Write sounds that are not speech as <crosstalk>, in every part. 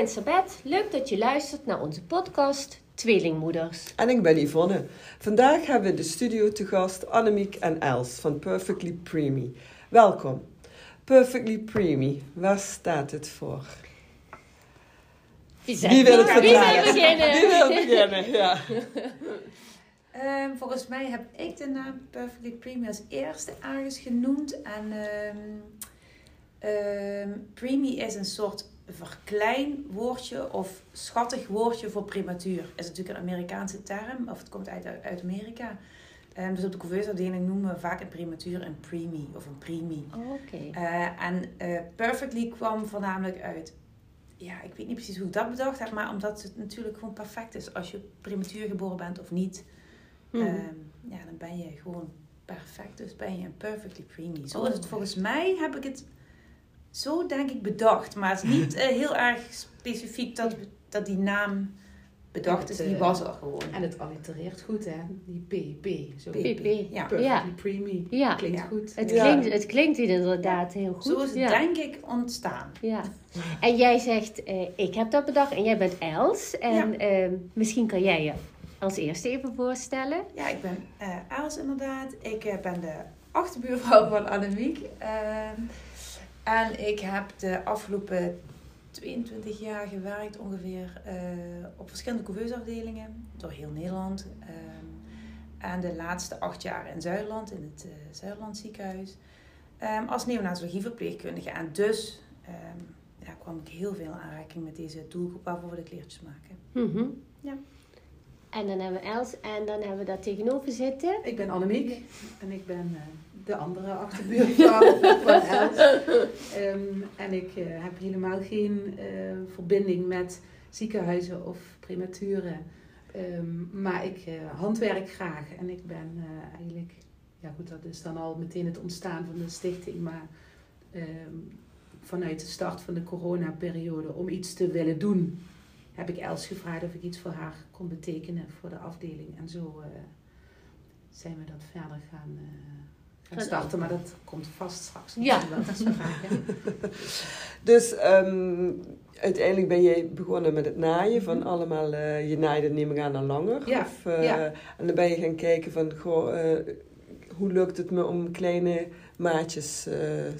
ben Sabet. Leuk dat je luistert naar onze podcast Tweelingmoeders. En ik ben Yvonne. Vandaag hebben we de studio te gast Annemiek en Els van Perfectly Preemie. Welkom. Perfectly Preemie, waar staat het voor? Wie, Wie wil het Wie wil beginnen? Wie wil beginnen? Ja. <laughs> Ehm, volgens mij heb ik de naam Perfectly Preemie als eerste ergens genoemd. En ehm ehm, preemie is een soort verkleinwoordje of schattig woordje voor prematuur. Is natuurlijk een Amerikaanse term, of het komt uit, uit Amerika. Ehm, dus op de couveursafdeling noemen we vaak een prematuur een preemie of een preemie. Oké. Eh, en eh, Perfectly kwam voornamelijk uit. Ja, ik weet niet precies hoe ik dat bedacht heb, maar omdat het natuurlijk gewoon perfect is als je prematuur geboren bent of niet. Mhm. Ehm, ja, dan ben je gewoon perfect. Dus ben je een perfectly preemie. Zo Oh. is het volgens mij, heb ik het zo denk ik bedacht. Maar het is niet eh, heel erg specifiek dat, dat die naam bedacht is. Die eh, was er gewoon. En het allitereert goed, hè? Die P, P. Zo. PP. Ja. Perfectly Ja. preemie. Ja. Klinkt Ja. goed. Het, Ja. klinkt, het klinkt inderdaad heel goed. Zo is het ja. denk ik ontstaan. Ja. En jij zegt, eh, ik heb dat bedacht en jij bent Els. En ehm, misschien kan jij je als eerste even voorstellen. Ja, ik ben eh Els inderdaad. Ik ben de achterbuurvrouw van Annemiek. En ik heb de afgelopen 22 jaar gewerkt ongeveer eh, op verschillende couveusafdelingen door heel Nederland. Ehm, en de laatste acht jaar in Zuidland, in het eh Zuidland ziekenhuis. Ehm, als neonatologieverpleegkundige. En dus ehm, ja, kwam ik heel veel in aanraking met deze doelgroep waarvoor we de kleertjes maken. Mhm. Ja. En dan hebben we Els en dan hebben we daar tegenover zitten. Ik ben Annemiek en ik ben eh, de andere achterbuurvrouw <laughs> van Els. Ehm, en ik eh, heb helemaal geen eh, verbinding met ziekenhuizen of prematuren. Ehm, maar ik eh, handwerk graag en ik ben eigenlijk, ja goed, dat is dan al meteen het ontstaan van de stichting, maar ehm, vanuit de start van de coronaperiode om iets te willen doen, heb ik Els gevraagd of ik iets voor haar kon betekenen voor de afdeling. En zo zijn we dat verder Gaan starten, maar dat komt vast straks. Ja. nog wel te sprake. Dus ehm, uiteindelijk ben jij begonnen met het naaien van allemaal, eh, je naaide neem ik aan al langer. Ja, Of, eh, ja. En dan ben je gaan kijken van, goh, eh, hoe lukt het me om kleine maatjes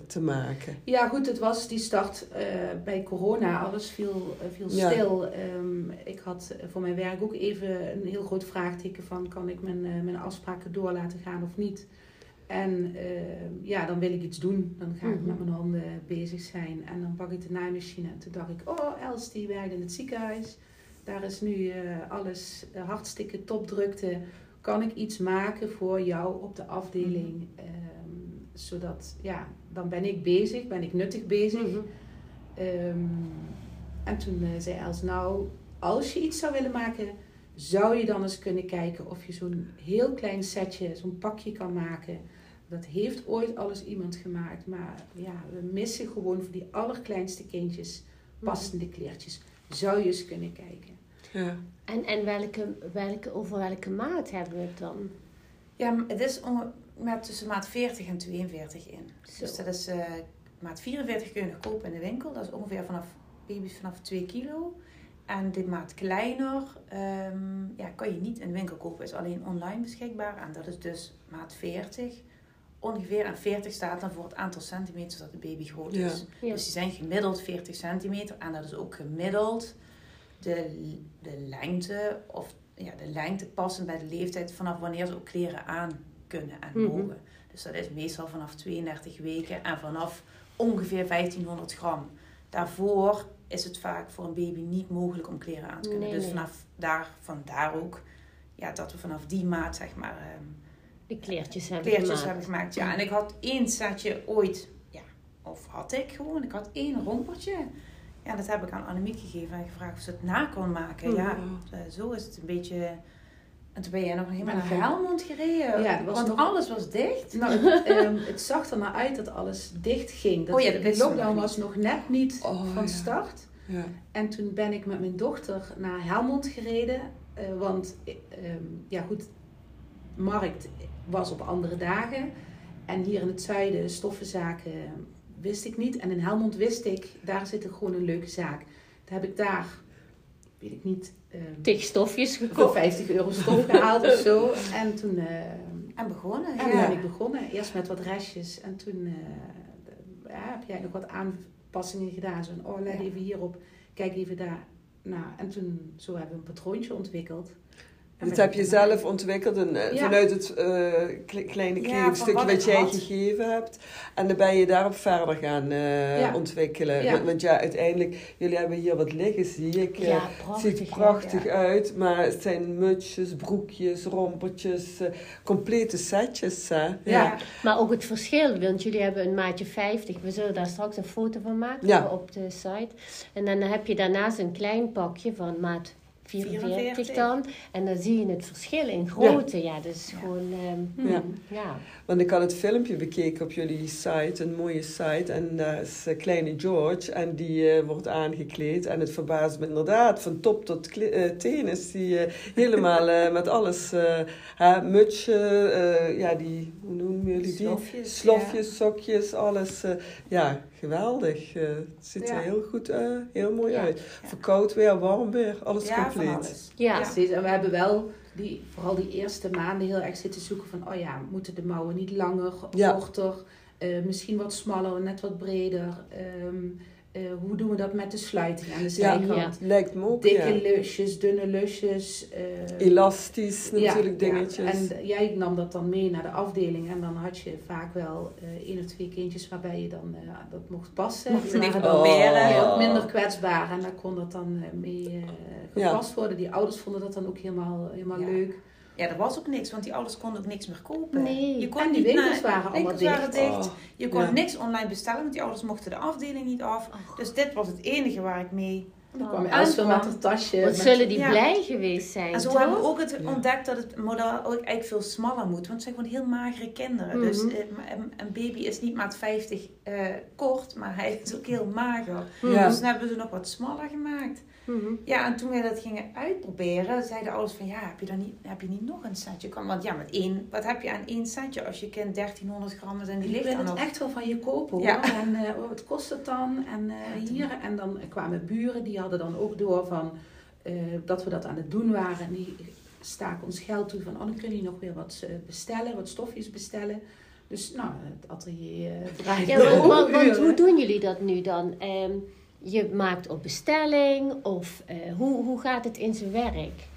te maken? Ja, goed, het was die start bij corona. Alles viel, viel Ja. stil. Ehm, ik had voor mijn werk ook even een heel groot vraagteken van... kan ik mijn, mijn afspraken door laten gaan of niet? En eh, ja, dan wil ik iets doen. Dan ga ik Mhm. met mijn handen bezig zijn. En dan pak ik de naaimachine. En toen dacht ik, oh, Els die werkt in het ziekenhuis. Daar is nu eh, alles eh, hartstikke topdrukte. Kan ik iets maken voor jou op de afdeling? Ehm, zodat, ja, dan ben ik bezig, ben ik nuttig bezig. Mhm. Ehm, en toen zei Els, nou, als je iets zou willen maken, zou je dan eens kunnen kijken of je zo'n heel klein setje, zo'n pakje kan maken. Dat heeft ooit alles iemand gemaakt, maar ja, we missen gewoon voor die allerkleinste kindjes passende kleertjes. Zou je eens kunnen kijken? Ja. En, en welke, welke, over welke maat hebben we het dan? Ja, het is met tussen maat 40 en 42 in. Zo. Dus dat is eh, maat 44 kun je nog kopen in de winkel. Dat is ongeveer vanaf baby's vanaf 2 kilo. En de maat kleiner ehm, ja, kan je niet in de winkel kopen. Is alleen online beschikbaar. En dat is dus maat 40 ongeveer. En 40 staat dan voor het aantal centimeters dat de baby groot is. Ja. Dus die zijn gemiddeld 40 centimeter. En dat is ook gemiddeld de, de lengte of ja, de lengte passend bij de leeftijd vanaf wanneer ze ook kleren aan kunnen en Mhm. mogen. Dus dat is meestal vanaf 32 weken en vanaf ongeveer 1500 gram. Daarvoor is het vaak voor een baby niet mogelijk om kleren aan te kunnen. Nee, dus nee. vanaf daar, vandaar ook ja, dat we vanaf die maat zeg maar ehm, De kleertjes hebben kleertjes gemaakt. hebben gemaakt. Ja, en ik had één setje ooit, ja, of had ik gewoon, ik had één rompertje. Ja, dat heb ik aan Annemiek gegeven en gevraagd of ze het na kon maken. Ja, eh, zo is het een beetje... En toen ben jij nog helemaal Maar naar Helmond gereden. Ja, want nog- alles was dicht. Nou, het, ehm, <laughs> het zag er naar uit dat alles dicht ging. Dat Oh ja, de lockdown nog was nog net niet Oh, van ja. start. Ja. En toen ben ik met mijn dochter naar Helmond gereden. eh, want, eh, ehm, ja goed, markt was op andere dagen. En hier in het zuiden, stoffenzaken, wist ik niet. En in Helmond wist ik, daar zit er gewoon een leuke zaak. heb ik daar, weet ik niet, ehm, Tig stofjes voor gekocht. 50 euro stof gehaald of zo. <laughs> En toen eh, En begonnen, en ja. ben ik begonnen. Eerst met wat restjes en toen eh, ja, heb jij nog wat aanpassingen gedaan. Zo, oh, let Ja. even hierop, kijk even daar. Nou, en toen zo hebben we een patroontje ontwikkeld. En Dat heb je zelf ontwikkeld en, eh, Ja. vanuit het eh, kle- kleine Ja, kledingstukje van wat jij had. gegeven hebt. En dan ben je daarop verder gaan eh, Ja. ontwikkelen. Ja. Want, want ja, uiteindelijk, jullie hebben hier wat liggen, zie ik. Ja, het prachtig. ziet er prachtig ja. uit, maar het zijn mutsjes, broekjes, rompertjes, complete setjes. Hè? Ja. Maar ook het verschil, want jullie hebben een maatje 50. We zullen daar straks een foto van maken Ja. op de site. En dan heb je daarnaast een klein pakje van maat 44 44. dan. En dan zie je het verschil in grootte. Ja, Ja. gewoon... ehm, Ja. ja. Want ik had het filmpje bekeken op jullie site, een mooie site. En daar is eh, kleine George en die eh, wordt aangekleed. En het verbaast me inderdaad, van top tot teen is die helemaal met alles. eh hè, mutsje, eh, ja die, hoe noemen jullie die? Slofjes, Slofjes, sokjes, alles. ja, geweldig. eh, het ziet Ja. er heel goed, eh, heel mooi Ja. uit. Voor koud weer, warm weer, alles Ja, van compleet. alles. Ja. Precies, en we hebben wel die, vooral die eerste maanden heel erg zitten zoeken van, oh ja, moeten de mouwen niet langer, Ja. korter, eh, misschien wat smaller, net wat breder. Ehm, eh, hoe doen we dat met de sluiting aan de Ja. zijkant? Lijkt me ook, Dikke ja. lusjes, dunne lusjes. eh, Elastisch ja, natuurlijk, dingetjes. Ja. En jij nam dat dan mee naar de afdeling en dan had je vaak wel eh één of twee kindjes waarbij je dan eh, dat mocht passen. Mocht Die je waren even dan proberen. wat minder kwetsbaar en daar kon dat dan eh, mee eh, Ja. gepast worden. Die ouders vonden dat dan ook helemaal, helemaal Ja. leuk. Ja, er was ook niks, want die ouders konden ook niks meer kopen. Nee. Je kon En die niet winkels naar- waren allemaal waren dicht. dicht. Oh. Je kon Ja. niks online bestellen, want die ouders mochten de afdeling niet af. Och. Dus dit was het enige waar ik mee Dan kwam Oh. Els weer met haar tasje. Wat met- zullen die Ja. blij geweest zijn, En zo toch? hebben we ook het Ja. ontdekt dat het model ook eigenlijk veel smaller moet. Want het zijn gewoon heel magere kinderen. Dus Mhm. eh, een, een baby is niet maat 50 eh, kort, maar hij is ook heel mager. Ja. Dus dan hebben we ze nog wat smaller gemaakt. Mhm. Ja, en toen wij dat gingen uitproberen, zeiden de ouders van ja, heb je, dan niet, heb je niet nog een setje? Kan- Want ja, met één, wat heb je aan één setje als je kind 1300 gram is en die Ik ligt dan het nog? echt wel van je kopen hoor. Ja. <laughs> En eh, oh, wat kost het dan? En eh, Ja, toen- hier. En dan kwamen buren, die hadden dan ook door van eh, dat we dat aan het doen waren. En die staken ons geld toe van, oh dan kun je nog weer wat bestellen, wat stofjes bestellen. Dus nou, het atelier draaide Ja, want, <laughs> want, hoe doen jullie dat nu dan? Ehm, je maakt op bestelling of eh, hoe, hoe gaat het in zijn werk?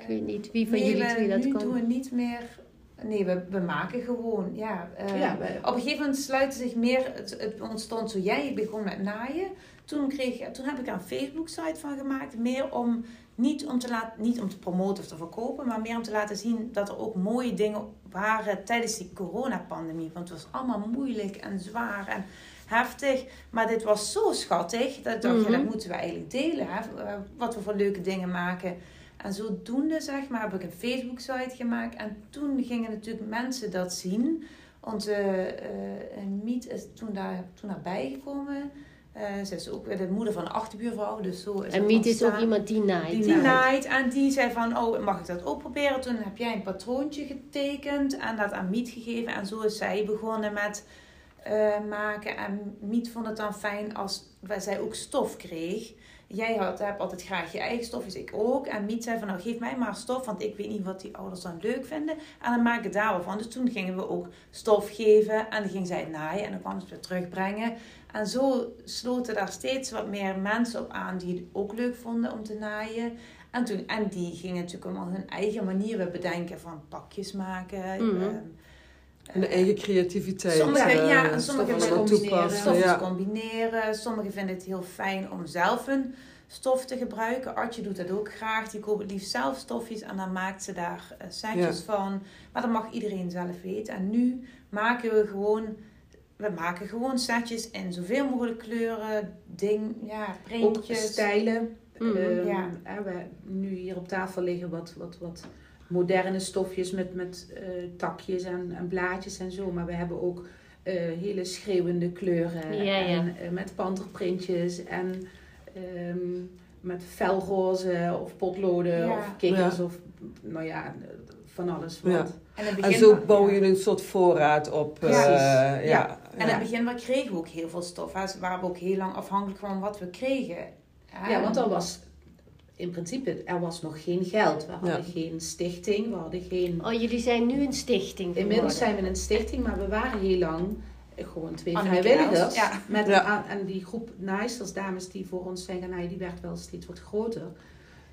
Ik weet niet wie van nee, jullie we- twee dat kan. doen we niet meer... Nee, we, we maken gewoon, ja. eh, Ja, Op een gegeven moment sluiten zich meer... Het, het ontstond zo, jij begon met naaien. Toen, kreeg, toen heb ik er een Facebook-site van gemaakt. Meer om, niet om, te laten, niet om te promoten of te verkopen... maar meer om te laten zien dat er ook mooie dingen waren tijdens die coronapandemie. Want het was allemaal moeilijk en zwaar en heftig. Maar dit was zo schattig dat ik dacht, Mhm. ja, dat moeten we eigenlijk delen. Hè? Eh, Wat we voor leuke dingen maken. En zodoende, zeg maar, heb ik een Facebook-site gemaakt. En toen gingen natuurlijk mensen dat zien. Onze eh, Miet is toen, daar, toen daarbij gekomen. Eh ze is ook weer de moeder van een achterbuurvrouw. Dus zo is En Miet is ook iemand die naait. Die naait en die zei van, oh, mag ik dat ook proberen? Toen heb jij een patroontje getekend en dat aan Miet gegeven. En zo is zij begonnen met eh, maken. En Miet vond het dan fijn als zij ook stof kreeg. Jij had, hebt altijd graag je eigen stof, dus ik ook. En Miet zei van, nou geef mij maar stof, want ik weet niet wat die ouders dan leuk vinden. En dan maak ik daar wel van. Dus toen gingen we ook stof geven en dan ging zij het naaien en dan kwam ze het weer terugbrengen. En zo sloten daar steeds wat meer mensen op aan die het ook leuk vonden om te naaien. En, toen, en die gingen natuurlijk allemaal hun eigen manieren bedenken van pakjes maken. Mhm. ehm, En de eh, eigen creativiteit. Sommige, eh, ja, en sommige stoffen vinden combineren. stoffen Ja. combineren. Sommigen vinden het heel fijn om zelf een stof te gebruiken. Artje doet dat ook graag. Die koopt het liefst zelf stofjes en dan maakt ze daar eh, setjes van. Maar dat mag iedereen zelf weten. En nu maken we gewoon, we maken gewoon setjes in zoveel mogelijk kleuren, ding, ja, Ook printjes. stijlen. Ja. hè, we nu hier op tafel liggen wat, wat, wat moderne stofjes met, met eh, takjes en, en blaadjes en zo. Maar we hebben ook eh, hele schreeuwende kleuren. Ja, ja. En eh, met panterprintjes en ehm, met felroze of potloden Ja. of kikkers Ja. of nou ja, van alles Ja. wat. En, in het En begin zo bouw ja. je een soort voorraad op. Ja. eh, Precies. ja. En in het begin we kregen we ook heel veel stof. Hè. We ook heel lang afhankelijk van wat we kregen. Ja, want er was in principe, er was nog geen geld. We hadden Ja. geen stichting, we hadden geen... Oh, jullie zijn nu een stichting geworden. Inmiddels zijn we een stichting, maar we waren heel lang eh, gewoon twee Annemieke vrijwilligers. Ja. Met Ja. aan- en die groep naaisters, dames die voor ons zijn gaan naaien, die werd wel steeds wat groter.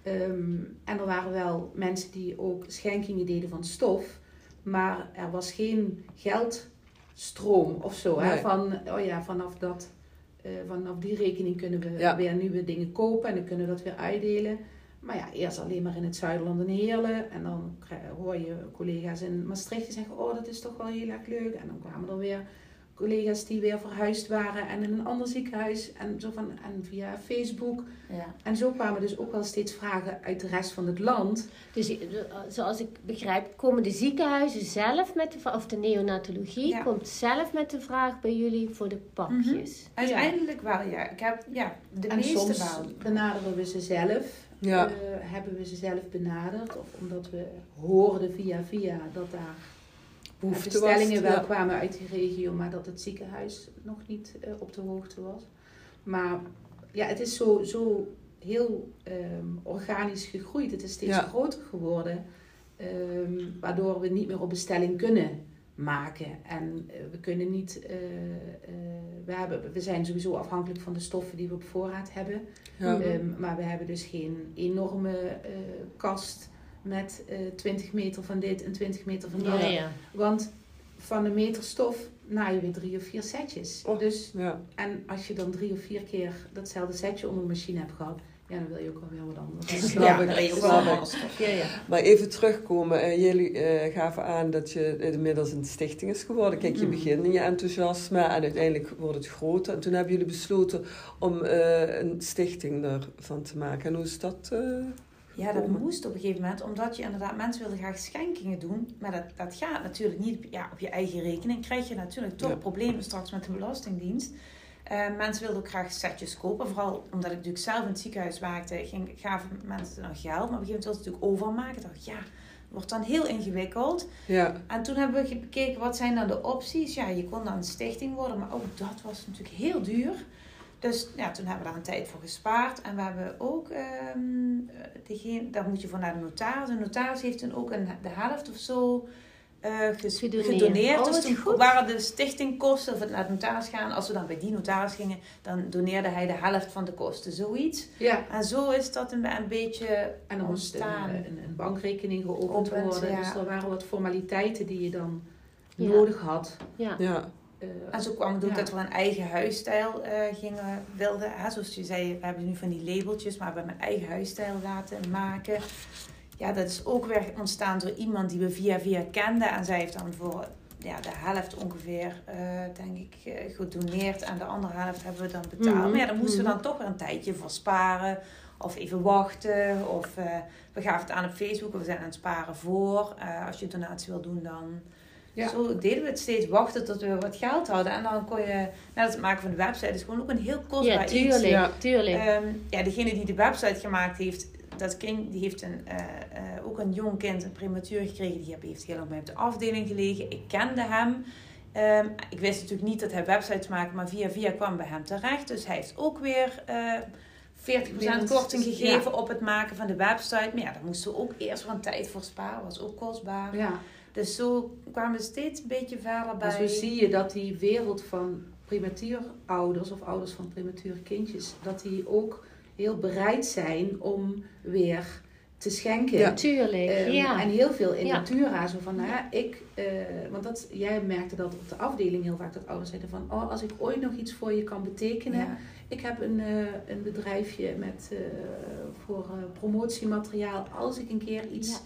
Ehm, en er waren wel mensen die ook schenkingen deden van stof. Maar er was geen geldstroom of zo. Hè? Van, oh ja, vanaf, dat, eh, vanaf die rekening kunnen we Ja. weer nieuwe dingen kopen en dan kunnen we dat weer uitdelen. Maar ja, eerst alleen maar in het Zuiderland en Heerlen. En dan hoor je collega's in Maastricht die zeggen, oh dat is toch wel heel erg leuk. En dan kwamen er weer collega's die weer verhuisd waren en in een ander ziekenhuis. En, zo van, en via Facebook. Ja. En zo kwamen dus ook wel steeds vragen uit de rest van het land. Dus eh, zoals ik begrijp, komen de ziekenhuizen zelf met de vraag, of de neonatologie Ja. komt zelf met de vraag bij jullie voor de pakjes. Uiteindelijk wel, ja. Ik heb, ja, de en meeste soms wel. benaderen we ze zelf. Ja. Eh, hebben we ze zelf benaderd. Of omdat we hoorden via via dat daar Behoefte bestellingen was, wel ja. kwamen uit die regio, maar dat het ziekenhuis nog niet eh, op de hoogte was. Maar ja, het is zo, zo heel ehm, organisch gegroeid. Het is steeds Ja. groter geworden, ehm, waardoor we niet meer op bestelling kunnen maken. En eh, we kunnen niet, eh, we, hebben, we zijn sowieso afhankelijk van de stoffen die we op voorraad hebben. Ja. Ehm, maar we hebben dus geen enorme kast met eh 20 meter van dit en 20 meter van dat. Ja, ja. Want van een meter stof naaien we drie of vier setjes. Oh. Dus, Ja. en als je dan drie of vier keer datzelfde setje onder de machine hebt gehad, ja, dan wil je ook wel weer wat anders. Snap ja, je een stof. Ja, ja. Maar even terugkomen, eh, jullie eh, gaven aan dat je inmiddels een stichting is geworden. Kijk, je Mm. begint in je enthousiasme en uiteindelijk wordt het groter. En toen hebben jullie besloten om eh, een stichting ervan te maken. En hoe is dat? eh, Ja, dat moest op een gegeven moment, omdat je inderdaad, mensen wilden graag schenkingen doen, maar dat, dat gaat natuurlijk niet op, ja, op je eigen rekening. Krijg je natuurlijk toch Ja. problemen straks met de Belastingdienst. Eh, mensen wilden ook graag setjes kopen, vooral omdat ik natuurlijk zelf in het ziekenhuis werkte, ging, gaven mensen dan geld, maar op een gegeven moment wilden ze het natuurlijk overmaken. Ik dacht, ja, wordt dan heel ingewikkeld. ja, En toen hebben we bekeken, wat zijn dan de opties? Ja, je kon dan een stichting worden, maar ook dat was natuurlijk heel duur. Dus ja, toen hebben we daar een tijd voor gespaard. En we hebben ook, ehm degene, daar moet je voor naar de notaris. De notaris heeft toen ook een, de helft of zo eh, ges- Gedoneerd. gedoneerd. Oh, dus toen goed. waren de stichtingkosten, of het naar de notaris gaan. Als we dan bij die notaris gingen, dan doneerde hij de helft van de kosten, zoiets. ja. En zo is dat een, een beetje En een, ontstaan. een, een bankrekening geopend Opend, worden. ja. Dus er waren wat formaliteiten die je dan Ja. nodig had. Ja. ja, En zo kwam het ook Ja. dat we een eigen huisstijl eh, gingen wilden. Hè, zoals je zei, we hebben nu van die labeltjes, maar we hebben een eigen huisstijl laten maken. Ja, dat is ook weer ontstaan door iemand die we via via kenden. En zij heeft dan voor ja, de helft ongeveer, eh, denk ik, eh, gedoneerd. En de andere helft hebben we dan betaald. Mhm, Maar ja, dan moesten we mhm. dan toch weer een tijdje voor sparen. Of even wachten. Of eh, we gaven het aan op Facebook. of We zijn aan het sparen voor. Eh, als je een donatie wil doen, dan Ja. zo deden we het steeds wachten tot we wat geld hadden. En dan kon je, net het maken van de website, is gewoon ook een heel kostbaar Ja, iets. tuurlijk, Ja. tuurlijk. Ehm, ja, degene die de website gemaakt heeft, dat kind, die heeft een, eh, eh, ook een jong kind, een prematuur gekregen. Die heeft heel lang bij op de afdeling gelegen. Ik kende hem. Ehm, ik wist natuurlijk niet dat hij websites maakte, maar via via kwam bij hem terecht. Dus hij heeft ook weer eh 40% Winst, korting ja. gegeven op het maken van de website. Maar ja, daar moesten we ook eerst een tijd voor sparen. was ook kostbaar. ja. Dus zo kwamen we steeds een beetje verder bij. Maar zo zie je dat die wereld van prematuurouders of ouders van premature kindjes, dat die ook heel bereid zijn om weer te schenken. Ja. tuurlijk, Ehm, ja. En heel veel in Ja. Natura, zo van, nou ja, ik, eh, want dat, jij merkte dat op de afdeling heel vaak, dat ouders zeiden van, oh, als ik ooit nog iets voor je kan betekenen. Ja. Ik heb een, eh, een bedrijfje met, eh, voor eh, promotiemateriaal. Als ik een keer iets,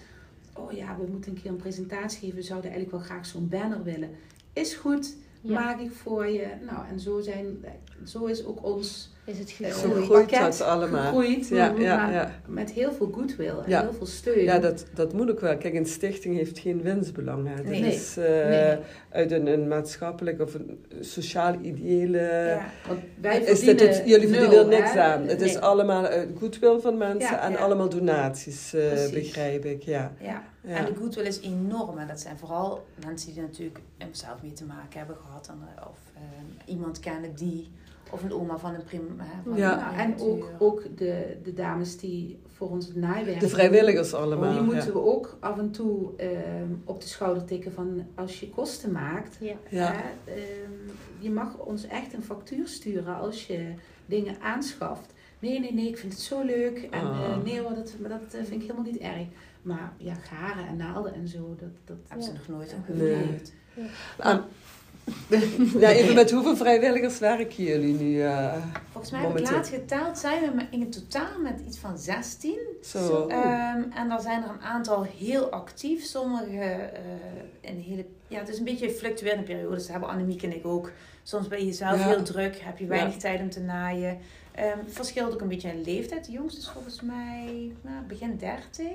oh ja, we moeten een keer een presentatie geven, we zouden eigenlijk wel graag zo'n banner willen. Is goed, Ja. maak ik voor je. Nou, en zo, zijn, zo is ook ons Is het eh, Zo gegroeid. groeit dat allemaal. gegroeid, Ja, maar ja, ja. met heel veel goodwill en Ja. heel veel steun. Ja, dat, dat moet ook wel. Kijk, een stichting heeft geen winstbelang. Hè. Dat Nee. is eh, Nee. uit een, een maatschappelijk of een sociaal-ideële... Ja. Want wij Is het, jullie verdienen er niks hè? aan. Het Nee. is allemaal uit goodwill van mensen Ja, en ja. allemaal donaties, eh, begrijp ik. Ja. Ja. Ja. en de goodwill is enorm. En dat zijn vooral mensen die er natuurlijk zelf mee te maken hebben gehad. En, eh, of eh, iemand kennen die. Of een oma van een prim. hè, Van Ja. een en ook, ook de, de dames die voor ons het naaiwerk De vrijwilligers allemaal. Die moeten ja. we ook af en toe ehm, op de schouder tikken van als je kosten maakt. Ja. Ehm, je mag ons echt een factuur sturen als je dingen aanschaft. Nee, nee, nee, ik vind het zo leuk. En Ah. eh, nee hoor, dat, maar dat eh, vind ik helemaal niet erg. Maar ja, garen en naalden en zo, dat... dat Hebben ze nog nooit aan Nee. Ja, even met hoeveel vrijwilligers werken jullie nu? eh, Volgens mij heb ik laatst geteld, zijn we in het totaal met iets van 16. zo. Ehm, en daar zijn er een aantal heel actief. Sommige eh in hele... Ja, het is een beetje fluctuerende periodes. Dat hebben Annemiek en ik ook. Soms ben je zelf Ja. heel druk. Heb je weinig Ja. tijd om te naaien. Het verschilt ook een beetje in leeftijd. De jongste is volgens mij nou, begin 30.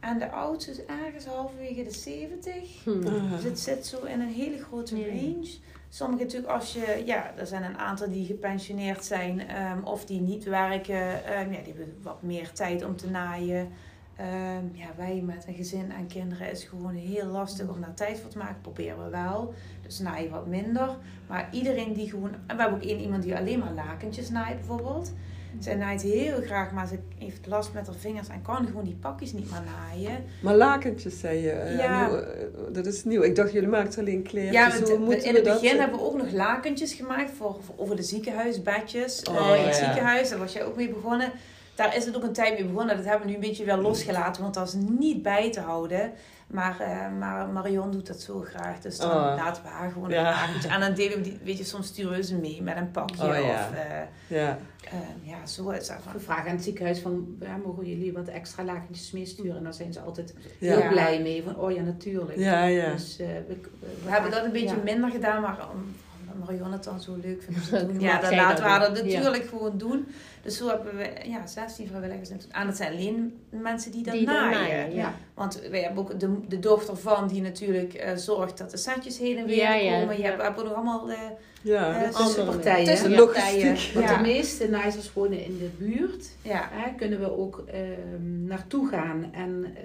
En de oudste is ergens halverwege de 70. Hm. Ah. Dus het zit zo in een hele grote range. Sommige natuurlijk als je, ja, er zijn een aantal die gepensioneerd zijn ehm, of die niet werken. ehm, ja, die hebben wat meer tijd om te naaien. Ehm, ja, wij met een gezin en kinderen is gewoon heel lastig om daar tijd voor te maken. Proberen we wel. Dus naaien wat minder. Maar iedereen die gewoon... En we hebben ook één iemand die alleen maar lakentjes naait bijvoorbeeld. Zij naait heel graag, maar ze heeft last met haar vingers en kan gewoon die pakjes niet meer naaien. Maar lakentjes, zei je. eh, Ja. nieuw, eh, dat is nieuw. Ik dacht, jullie maakten alleen kleertjes. Ja, Hoe we- in het begin hebben we ook nog lakentjes gemaakt voor, voor over de ziekenhuisbedjes. Oh, Eh, in het ja. ziekenhuis, daar was jij ook mee begonnen. Daar is het ook een tijd mee begonnen. Dat hebben we nu een beetje weer losgelaten, want dat is niet bij te houden. Maar, eh, maar Marion doet dat zo graag, dus dan Oh. laten we haar gewoon Ja. een lakentje. En dan delen we die, weet je, soms sturen we ze mee met een pakje. Oh, ja. Of, eh, Ja. eh, ja, zo is dat. We vragen aan het ziekenhuis van, ja, mogen jullie wat extra lakentjes meesturen? En daar zijn ze altijd Ja. heel blij mee. Van, oh ja, natuurlijk. Ja, ja. Dus, eh, we, We hebben dat een beetje ja. minder gedaan, maar om- omdat Marion het dan zo leuk vindt om te doen. Ja, dan zij laten we dat haar dat doen. Ja. natuurlijk gewoon doen. Dus zo hebben we ja, 16 vrijwilligers. En dat zijn alleen mensen die dat Die naaien. naaien, ja. Want wij hebben ook de, de dochter van die natuurlijk eh, zorgt dat de setjes heen en weer Ja, ja, komen. Je ja. hebt, we hebben nog allemaal eh Ja, dat is- tussenpartijen. tussen-. Want de meeste naaisers wonen in de buurt. ja. Hè, kunnen we ook ehm, naartoe gaan en eh,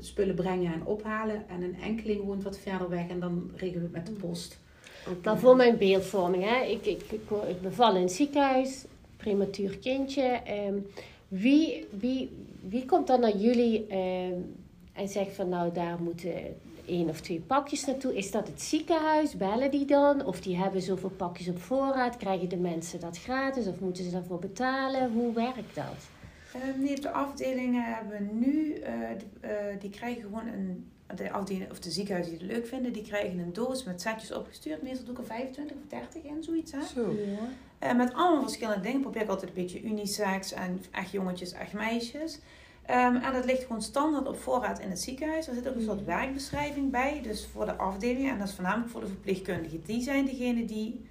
spullen brengen en ophalen. En een enkeling woont wat verder weg en dan regelen we het met de post. Maar voor mijn beeldvorming, hè. Ik, ik, ik, ik beval in het ziekenhuis, prematuur kindje. ehm, wie, wie, wie komt dan naar jullie ehm, en zegt van nou daar moeten één of twee pakjes naartoe? Is dat het ziekenhuis? Bellen die dan? Of die hebben zoveel pakjes op voorraad? Krijgen de mensen dat gratis of moeten ze daarvoor betalen? Hoe werkt dat? Ehm, nee, de afdelingen hebben we nu, eh, eh, die krijgen gewoon een, de afdeling, of de ziekenhuizen die het leuk vinden, die krijgen een doos met setjes opgestuurd. Meestal doe ik er 25 of 30 in, zoiets hè. Zo. Eh, met allemaal verschillende dingen. Probeer ik altijd een beetje unisex en echt jongetjes, echt meisjes. Ehm, en dat ligt gewoon standaard op voorraad in het ziekenhuis. Er zit ook een soort werkbeschrijving bij, dus voor de afdelingen. En dat is voornamelijk voor de verpleegkundigen. Die zijn degene die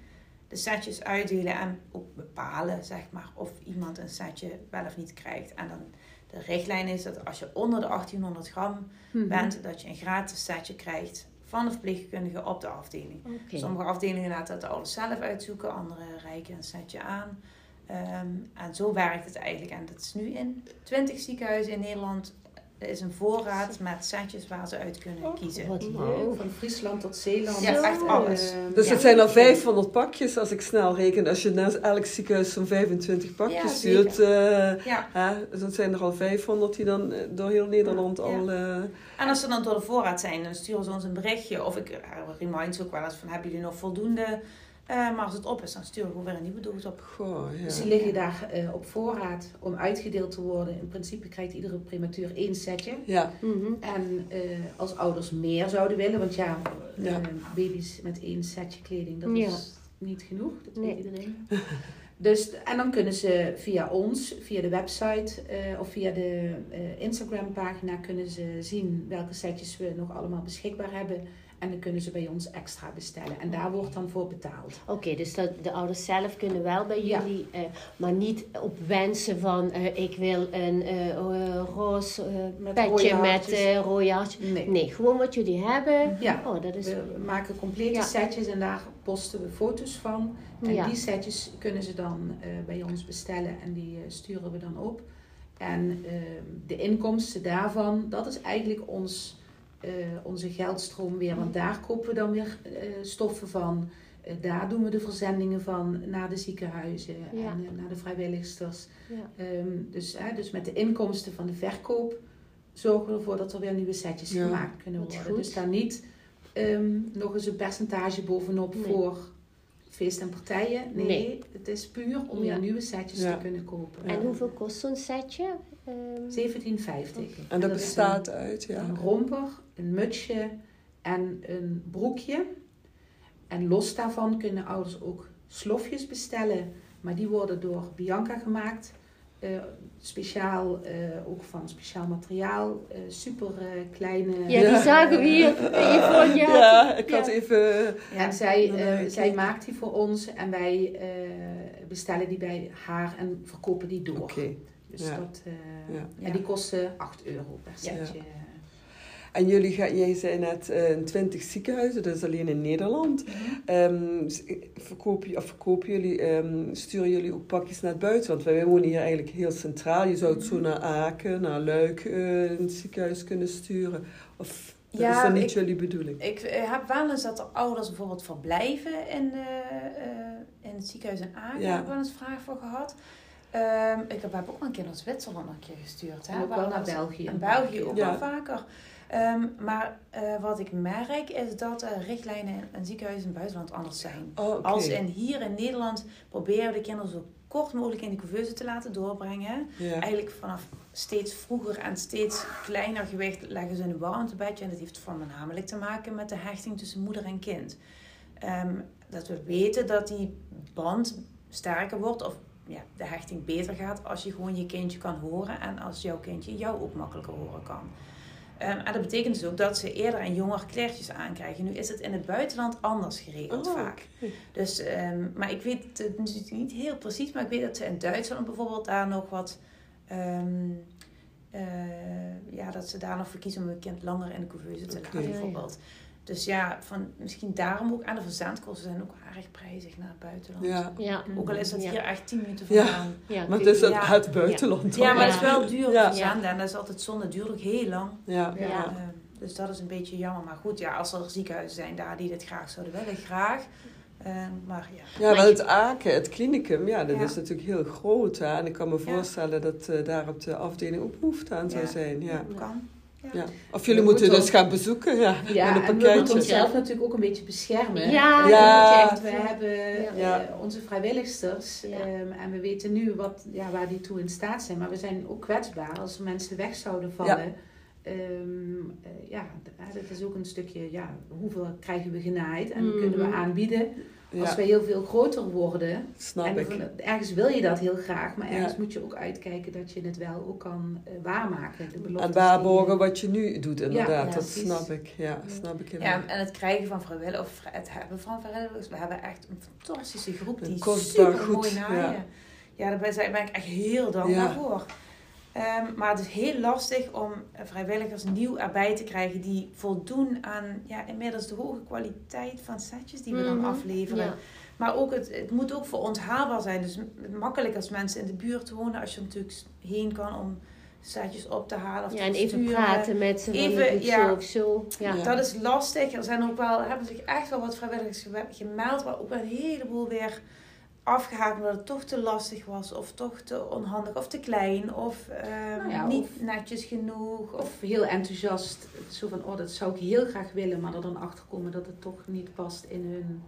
de setjes uitdelen en ook bepalen, zeg maar, of iemand een setje wel of niet krijgt. En dan de richtlijn is dat als je onder de 1800 gram Mhm. bent, dat je een gratis setje krijgt van de verpleegkundige op de afdeling. Sommige afdelingen laten dat alles zelf uitzoeken, andere reiken een setje aan. Ehm, en zo werkt het eigenlijk. En dat is nu in 20 ziekenhuizen in Nederland. Er is een voorraad met setjes waar ze uit kunnen kiezen. Wat Nou. leuk. Van Friesland tot Zeeland. Ja, echt alles. Ehm, Dus Ja. het zijn al 500 pakjes als ik snel reken. Als je naar elk ziekenhuis zo'n 25 pakjes Ja, stuurt. eh, Ja, hè, dus dat zijn er al 500 die dan eh, door heel Nederland Ja. al... eh, en als ze dan door de voorraad zijn, dan sturen ze ons een berichtje. Of ik uh, remind ze ook wel eens van, hebben jullie nog voldoende? Eh, maar als het op is, dan sturen we gewoon weer een nieuwe doos op. goh, ja. Dus die liggen daar eh, op voorraad om uitgedeeld te worden. In principe krijgt iedere prematuur één setje. Ja, Mhm. En eh, als ouders meer zouden willen, want ja, Ja. eh, baby's met één setje kleding, dat Ja. is niet genoeg. Dat Nee. weet iedereen. <laughs> Dus, en dan kunnen ze via ons, via de website eh, of via de eh, Instagram pagina kunnen ze zien welke setjes we nog allemaal beschikbaar hebben. En dan kunnen ze bij ons extra bestellen. En daar wordt dan voor betaald. Oké, dus dat de ouders zelf kunnen wel bij Ja. jullie, eh, maar niet op wensen van eh, ik wil een eh eh, roze Met petje met eh rode hartjes. Nee. Nee, gewoon wat jullie hebben. Ja. Oh, dat is. We maken complete Ja. setjes en daar posten we foto's van. En Ja. die setjes kunnen ze dan bij ons bestellen en die sturen we dan op. En ehm, de inkomsten daarvan, dat is eigenlijk ons, eh, onze geldstroom weer. Want daar kopen we dan weer eh, stoffen van. Eh, daar doen we de verzendingen van naar de ziekenhuizen Ja. en naar de vrijwilligsters. Ja. Ehm, dus, hè, dus met de inkomsten van de verkoop zorgen we ervoor dat er weer nieuwe setjes Ja. gemaakt kunnen worden. Dus daar niet ehm, nog eens een percentage bovenop Nee. voor feest en partijen. Nee, Nee. het is puur om Ja. weer nieuwe setjes Ja. te kunnen kopen. Ja. En hoeveel kost zo'n setje? Ehm, 17,50. En dat bestaat uit, een, ja. een romper, een mutsje en een broekje. En los daarvan kunnen ouders ook slofjes bestellen. Maar die worden door Bianca gemaakt. Eh, speciaal, eh, ook van speciaal materiaal. eh, super eh, kleine. ja, die Ja. zagen we hier. Yvonne, ja. Ja, ik had Ja. even... En zij, zij maakt die voor ons en wij eh, bestellen die bij haar en verkopen die door. Oké. Dus Ja. dat, eh, Ja. ja. die kosten 8 euro per setje. En jullie gaan, jij zei net eh 20 ziekenhuizen, dat is alleen in Nederland. Ehm, verkopen, je- of verkopen jullie, ehm, sturen jullie ook pakjes naar het buitenland? Want wij wonen hier eigenlijk heel centraal. Je zou het zo naar Aken, naar Luik eh, het ziekenhuis kunnen sturen. Of dat Ja, is dat niet ik- jullie bedoeling? Ik eh, heb wel eens dat er ouders bijvoorbeeld verblijven in, eh, eh, in het ziekenhuis in Aken. Ja. Daar heb ik wel eens vraag voor gehad. Ehm, ik heb, heb ook een keer naar Zwitserland een keer gestuurd. Hè, ook wel naar België. In België ook Ja. wel vaker. Ehm, maar eh, wat ik merk is dat de richtlijnen in een ziekenhuis in het buitenland anders zijn. Oh. Als in hier in Nederland proberen we de kinderen zo kort mogelijk in de couveuse te laten doorbrengen. Eigenlijk vanaf steeds vroeger en steeds kleiner gewicht leggen ze in een warmtebedje. En dat heeft voornamelijk te maken met de hechting tussen moeder en kind. Ehm, dat we weten dat die band sterker wordt of ja, de hechting beter gaat als je gewoon je kindje kan horen en als jouw kindje jou ook makkelijker horen kan. En dat betekent dus ook dat ze eerder en jonger kleertjes aankrijgen. Nu is het in het buitenland anders geregeld Oh, vaak. Dus, ehm, maar ik weet het natuurlijk niet heel precies, maar ik weet dat ze in Duitsland bijvoorbeeld daar nog wat. ehm, eh, ja, dat ze daar nog voor kiezen om een kind langer in de couveuse te laten, bijvoorbeeld. Dus ja, van, misschien daarom ook. En de verzendkosten zijn ook erg prijzig naar het buitenland. Ja. Ja, Ook al is dat Ja. hier echt 10 minuten Ja. vandaan. ja. Maar het is het, Ja. het buitenland. Ja, maar het is wel duur Ja. verzenden en dat is altijd zonde. Het duurt ook heel lang. Ja. Ja. Ja. Ehm, dus dat is een beetje jammer. Maar goed, ja, als er ziekenhuizen zijn daar die dit graag zouden willen, graag. Ehm, maar ja. Ja, wel het Aken, het klinicum, ja, dat Ja. is natuurlijk heel groot. Hè? En ik kan me Ja. voorstellen dat eh, daar op de afdeling ook behoefte aan zou Ja. zijn. Ja. Kan. Ja. Of jullie We moeten moeten dus gaan bezoeken, ja, met Ja, een en we moeten onszelf natuurlijk ook een beetje beschermen. Ja, Ja. dat moet je We echt- hebben eh, Ja. onze vrijwilligsters Ja. ehm, en we weten nu wat, ja, waar die toe in staat zijn. Maar we zijn ook kwetsbaar als mensen weg zouden vallen. Ehm, eh, ja, dat is ook een stukje, ja, hoeveel krijgen we genaaid en Mhm. kunnen we aanbieden. Als Ja, we heel veel groter worden, snap en ik. ergens wil je dat heel graag, maar ergens Ja. moet je ook uitkijken dat je het wel ook kan eh, waarmaken. De beloftes En je- waarborgen wat je nu doet, inderdaad. Ja, dat snap ik. Ja, snap ik helemaal. Ja, en het krijgen van vrijwilligers, of het hebben van vrijwilligers. We hebben echt een fantastische groep die super mooi goed, naaien. ja. Ja, daar ben ben ik echt heel dankbaar Ja. voor. Ehm, maar het is heel lastig om vrijwilligers nieuw erbij te krijgen die voldoen aan ja, inmiddels de hoge kwaliteit van setjes die we dan Mhm. afleveren. Ja. Maar ook het, het moet ook voor ons haalbaar zijn. Dus makkelijk als mensen in de buurt wonen, als je er natuurlijk heen kan om setjes op te halen of Ja, te en even sturen. praten met ze. Even, ja. zo of zo. Ja. Ja. Dat is lastig. Er zijn ook wel, hebben zich echt wel wat vrijwilligers gemeld, maar ook wel een heleboel weer afgehaakt omdat het toch te lastig was, of toch te onhandig, of te klein, of ehm, Nou ja, niet of- netjes genoeg. Of, Of heel enthousiast, zo van, oh, dat zou ik heel graag willen, maar er dan achter komen dat het toch niet past in hun,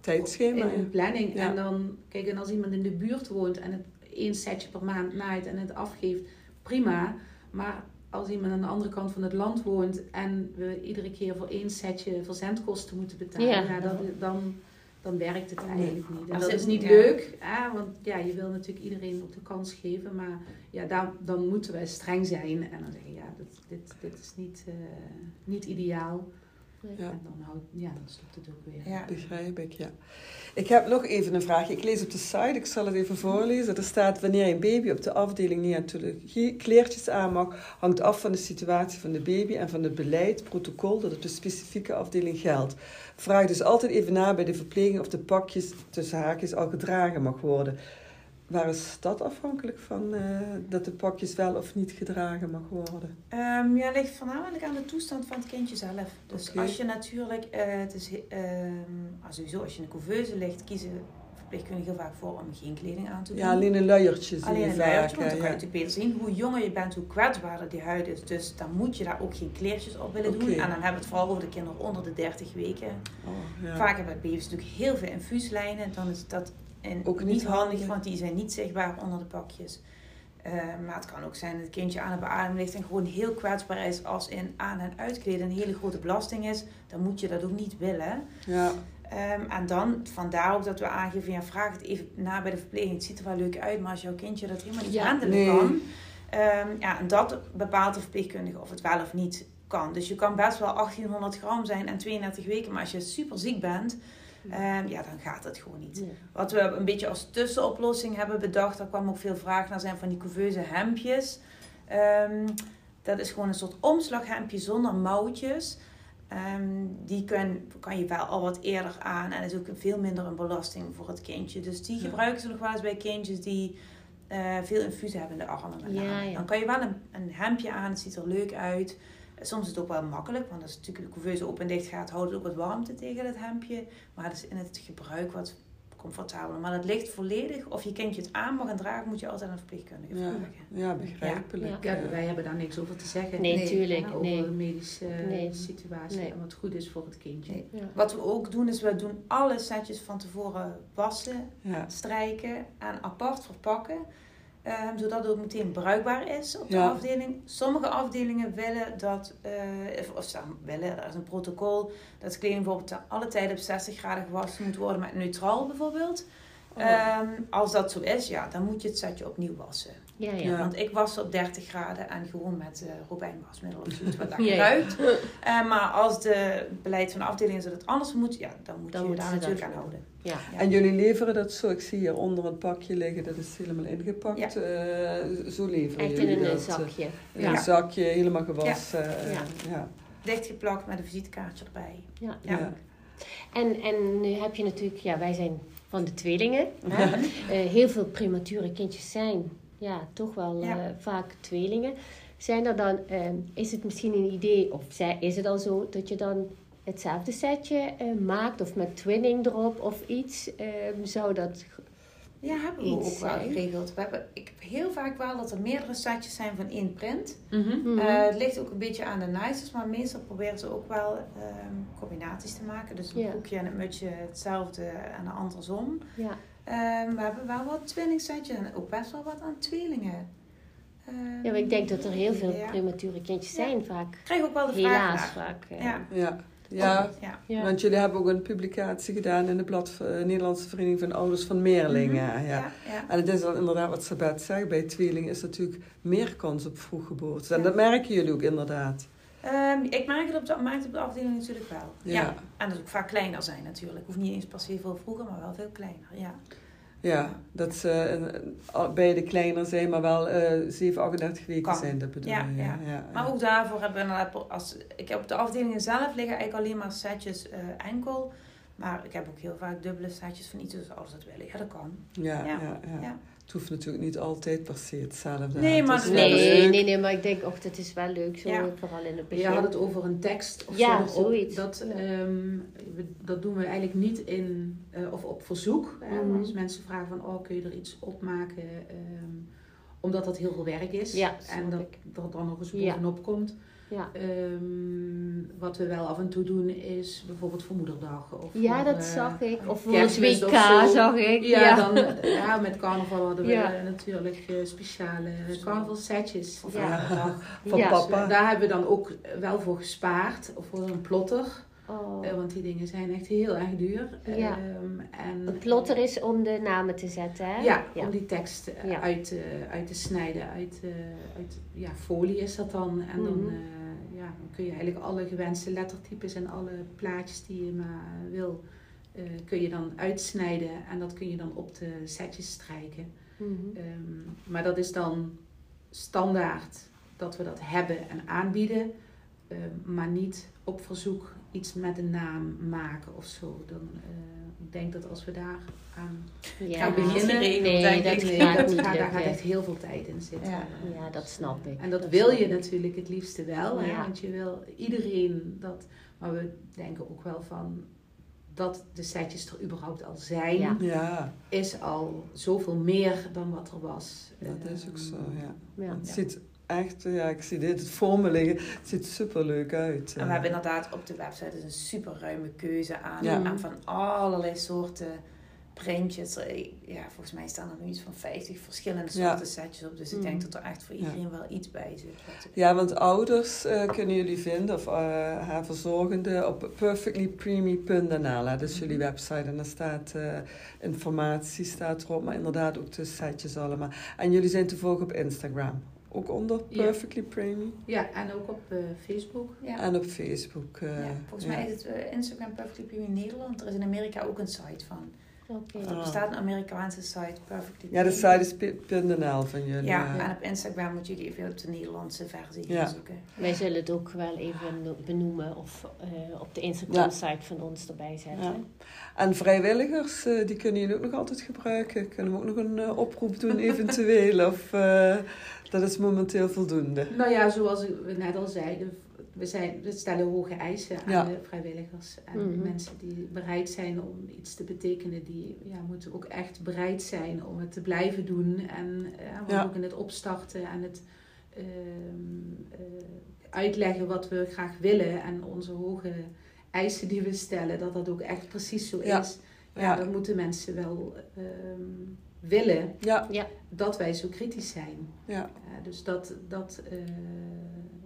Tijdschema. in hun planning. Ja. En dan, kijk, en als iemand in de buurt woont en het één setje per maand naait en het afgeeft, prima. Maar als iemand aan de andere kant van het land woont en we iedere keer voor één setje verzendkosten moeten betalen, Ja. ja. dan, dan, dan werkt het eigenlijk niet. En Als dat het- is niet ja. leuk, hè, want ja, je wil natuurlijk iedereen ook de kans geven, maar ja, daar, dan moeten wij streng zijn en dan zeggen, ja, dit, dit, dit is niet, eh, niet ideaal. Ja. En dan, houdt, ja, dan stopt het ook weer. ja. Begrijp ik, ja. Ik heb nog even een vraag. Ik lees op de site, ik zal het even voorlezen. Er staat, wanneer een baby op de afdeling neonatologie kleertjes aan mag, hangt af van de situatie van de baby en van het beleid, protocol dat op de specifieke afdeling geldt. Vraag dus altijd even na bij de verpleging of de pakjes tussen haakjes al gedragen mag worden. Waar is dat afhankelijk van eh, dat de pakjes wel of niet gedragen mag worden? Ehm, ja, ligt voornamelijk aan de toestand van het kindje zelf. Dus als je natuurlijk, eh, het is, ah, sowieso als je in een couveuse ligt, kiezen verpleegkundigen heel vaak voor om geen kleding aan te doen. Ja, alleen een luiertje Alleen een vaak. luiertje, want dan kan je ja. natuurlijk beter zien. Hoe jonger je bent, hoe kwetsbaarder die huid is. Dus dan moet je daar ook geen kleertjes op willen doen. En dan hebben we het vooral over de kinderen onder de 30 weken. Oh, ja. Vaak hebben baby's natuurlijk heel veel infuuslijnen. Dan is dat en Ook niet niet handig, handig. want die zijn niet zichtbaar onder de pakjes. Eh, maar het kan ook zijn dat het kindje aan de beademing ligt en gewoon heel kwetsbaar is als in aan- en uitkleden een hele grote belasting is. Dan moet je dat ook niet willen. Ja, Ehm, en dan, vandaar ook dat we aangeven, ja, vraag het even na bij de verpleging. Het ziet er wel leuk uit, maar als jouw kindje dat helemaal niet Ja. handelen Nee. kan, ehm, ja, en dat bepaalt de verpleegkundige of het wel of niet kan. Dus je kan best wel 1800 gram zijn en 32 weken, maar als je super ziek bent, ehm, ja, dan gaat het gewoon niet. Ja. Wat we een beetje als tussenoplossing hebben bedacht, daar kwam ook veel vraag naar, zijn van die couveuse hemdjes. Ehm, dat is gewoon een soort omslaghemdje zonder mouwtjes. Ehm, die kun, kan je wel al wat eerder aan en is ook veel minder een belasting voor het kindje. Dus die Ja. gebruiken ze nog wel eens bij kindjes die eh, veel infusie hebben in de armen. Ja, ja. Dan kan je wel een, een hemdje aan, het ziet er leuk uit. Soms is het ook wel makkelijk, want als natuurlijk de couveuse open en dicht gaat, houdt het ook wat warmte tegen het hemdje. Maar het is in het gebruik wat comfortabeler. Maar dat ligt volledig, of je kindje het aan mag en dragen, moet je altijd aan een verpleegkundige Ja. vragen. ja begrijpelijk. Ja. Ja, wij hebben daar niks over te zeggen. Nee, Nee, tuurlijk. over Nee. de medische Nee. situatie Nee. en wat goed is voor het kindje. Nee. Ja. Wat we ook doen, is we doen alle setjes van tevoren wassen, Ja. strijken en apart verpakken. Ehm, zodat het ook meteen bruikbaar is op de Ja. afdeling. Sommige afdelingen willen dat, eh, of- staan willen, er is een protocol, dat kleding bijvoorbeeld te alle tijden op 60 graden gewassen moet worden met neutraal bijvoorbeeld. Oh. Ehm, als dat zo is, ja, dan moet je het setje opnieuw wassen. Ja, ja. Ja. Want ik was op 30 graden en gewoon met eh robijnwasmiddel of zoiets wat lekker <laughs> Ja, ja. ruikt. Eh, maar als de beleid van de afdeling is dat het anders moet, ja, dan moet Dan je daar natuurlijk aan houden. Ja. Ja. En jullie leveren dat zo, ik zie hier onder een pakje liggen, dat is helemaal ingepakt. Eh, zo leveren Echt in een dat. eh, zakje. In Ja. een zakje, helemaal gewassen. eh, Ja. ja. Dichtgeplakt met een visitekaartje erbij. Ja. Ja. Ja. En, en nu heb je natuurlijk, ja, wij zijn van de tweelingen. Ja. Eh, heel veel premature kindjes zijn ja, toch wel Ja. eh, vaak tweelingen. Zijn er dan, eh, is het misschien een idee, of zij- is het al zo, dat je dan hetzelfde setje eh, maakt of met twinning erop of iets? Eh, zou dat. Ja, hebben we Iets ook wel geregeld. We hebben, ik heb heel vaak wel dat er meerdere setjes zijn van één print. Mhm. Eh, het ligt ook een beetje aan de nicers, maar meestal proberen ze ook wel ehm, combinaties te maken. Dus een Ja. broekje en een mutsje hetzelfde en andersom. ja. Ehm, we hebben wel wat tweelingsetjes en ook best wel wat aan tweelingen. Ehm, ja, maar ik denk dat er heel veel ja. premature kindjes Ja. zijn vaak. Ik krijg ook wel de vraag Helaas vaak. eh, Ja. Ja. Ja, want jullie hebben ook een publicatie gedaan in de blad eh, Nederlandse Vereniging van Ouders van Meerlingen. Mhm. ja. Ja, ja. En het is dan inderdaad wat Sabet zegt, bij tweelingen is natuurlijk meer kans op vroeggeboorte. En dat merken jullie ook inderdaad. Ehm, ik merk het op de, het op de afdeling natuurlijk wel. Ja. Ja. En dat ook vaak kleiner zijn natuurlijk. Hoeft niet eens per se veel vroeger, maar wel veel kleiner. Ja. Ja, dat ze eh, al- beide kleiner zijn, maar wel eh 7, 38 weken Kan. zijn, dat bedoel Ja, je. ja. ja. Maar ook daarvoor hebben we inderdaad, als, ik heb op de afdelingen zelf liggen eigenlijk alleen maar setjes eh, enkel. Maar ik heb ook heel vaak dubbele setjes van iets dus als dat willen. Ja, dat kan. Ja, ja. ja. Het hoeft natuurlijk niet altijd per se hetzelfde. Nee, Het maar is Nee, leuk. nee, nee, maar ik denk, och, dat is wel leuk zo, Ja. vooral in het Je had het over een tekst of Ja, zo erop. zoiets. Dat, Ja. ehm, dat doen we eigenlijk niet in, eh, of op verzoek. Hè? Als mensen vragen van, oh, kun je er iets opmaken? ehm, omdat dat heel veel werk is. Ja, en dat er dan nog eens Ja. bovenop komt. Ja. Ehm, wat we wel af en toe doen is bijvoorbeeld voor moederdag. Of Ja, voor, dat eh, zag ik. Of voor het WK zag ik. Ja, Ja, Dan, ja, met carnaval hadden we Ja. natuurlijk eh, speciale carnavalsetjes. Ja. vaderdag. Van Ja. papa. Daar hebben we dan ook wel voor gespaard, of voor een plotter. Oh. Eh, want die dingen zijn echt heel erg duur. Ja. Ehm, en, Het plotter is om de namen te zetten, hè? Ja, ja. om die tekst Ja. uit, uit te snijden. Uit, uit ja, folie is dat dan. En dan, Mhm. Ja, dan kun je eigenlijk alle gewenste lettertypes en alle plaatjes die je maar wil, eh, kun je dan uitsnijden. En dat kun je dan op de setjes strijken. Mhm. Ehm, maar dat is dan standaard dat we dat hebben en aanbieden. Ehm, maar niet op verzoek iets met een naam maken of zo. Dan, eh, ik denk dat als we daar aan Ja, gaan beginnen, nee, denk dat ik. nee, gaat dat niet gaat, daar gaat echt heel veel tijd in zitten. Ja. Ja, dat snap ik. En dat, Dat wil je ik. natuurlijk het liefste wel, hè? Want je wil iedereen dat. Maar we denken ook wel van dat de setjes er überhaupt al zijn, Ja. Ja, is al zoveel meer dan wat er was. dat is ook Ehm, zo, ja. Ja. Het ziet echt, ja, ik zie dit voor me liggen. Het ziet super leuk uit. En we hebben inderdaad op de website dus een super ruime keuze aan, Ja. aan van allerlei soorten printjes. Eh, Ja, volgens mij staan er nu iets van 50 verschillende Ja. soorten setjes op. Dus ik denk Mm. dat er echt voor Ja. iedereen wel iets bij zit. Ja, want ouders eh, kunnen jullie vinden, of eh, haar verzorgende, op perfectlypreemie.nl. hè. Dat is jullie website en daar staat informatie staat erop, maar inderdaad ook de setjes allemaal. En jullie zijn te volgen op Instagram, ook onder Ja. Perfectly Preemie. Ja, en ook op eh, Facebook. Ja. En op Facebook. eh, ja, volgens ja. mij is het eh, Instagram Perfectly Premium Nederland. Er is in Amerika ook een site van. Oké. Er Ah. bestaat een Amerikaanse site, Perfectly Ja, de site is p- .nl van jullie. Ja, ja. en op Instagram moeten jullie even op de Nederlandse versie Ja. zoeken. Wij zullen het ook wel even no- benoemen of eh, op de Instagram-site van ons erbij zetten. Ja. En vrijwilligers, eh, die kunnen jullie ook nog altijd gebruiken. Kunnen we ook nog een oproep doen <laughs> eventueel? of eh, dat is momenteel voldoende? Nou ja, zoals we net al zeiden, we, zijn, we stellen hoge eisen aan Ja. de vrijwilligers. En Mhm. mensen die bereid zijn om iets te betekenen, die ja, moeten ook echt bereid zijn om het te blijven doen. En eh, Ja. ook in het opstarten en het ehm, eh, uitleggen wat we graag willen en onze hoge eisen die we stellen, dat dat ook echt precies zo Ja. is. Ja, Ja. dan moeten mensen wel ehm, willen Ja, dat wij zo kritisch zijn. ja. Ja, dus dat, dat eh,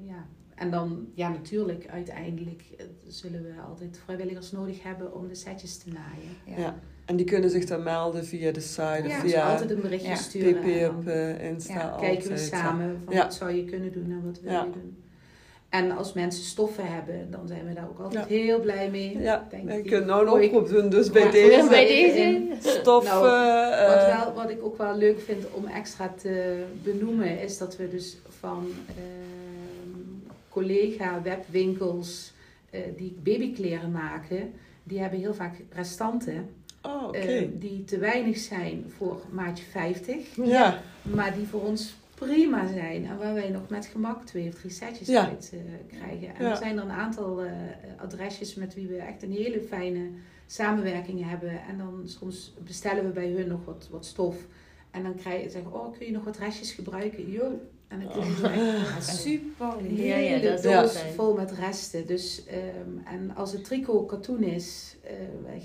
ja. En dan, ja, natuurlijk, uiteindelijk eh, zullen we altijd vrijwilligers nodig hebben om de setjes te naaien. Ja. En die kunnen zich dan melden via de site of Ja, dus via altijd een berichtje Ja. sturen. pp op eh, Insta. Ja, kijken we samen van Ja. wat zou je kunnen doen en wat wil Ja. je doen. En als mensen stoffen hebben, dan zijn we daar ook altijd Ja. heel blij mee. Ja, Denk je die kunt nou een ik- oproep doen, dus bij Ja, <laughs> deze bij deze. stoffen. Nou, eh, Wat, wel, wat ik ook wel leuk vind om extra te benoemen, is dat we dus van ehm, collega webwinkels eh, die babykleren maken, die hebben heel vaak restanten oh, oké. eh, die te weinig zijn voor maatje 50, ja. maar die voor ons prima zijn en waar wij nog met gemak twee of drie setjes Ja. uit eh, krijgen. En Ja. er zijn er een aantal eh, adresjes met wie we echt een hele fijne samenwerking hebben. En dan soms bestellen we bij hun nog wat, wat stof. En dan krijg je zeggen, oh, kun je nog wat restjes gebruiken? Jo. En krijgen we echt <laughs> super lief. Ja, ja, hele doos vol met resten. Dus, ehm, en als het tricot katoen is, eh,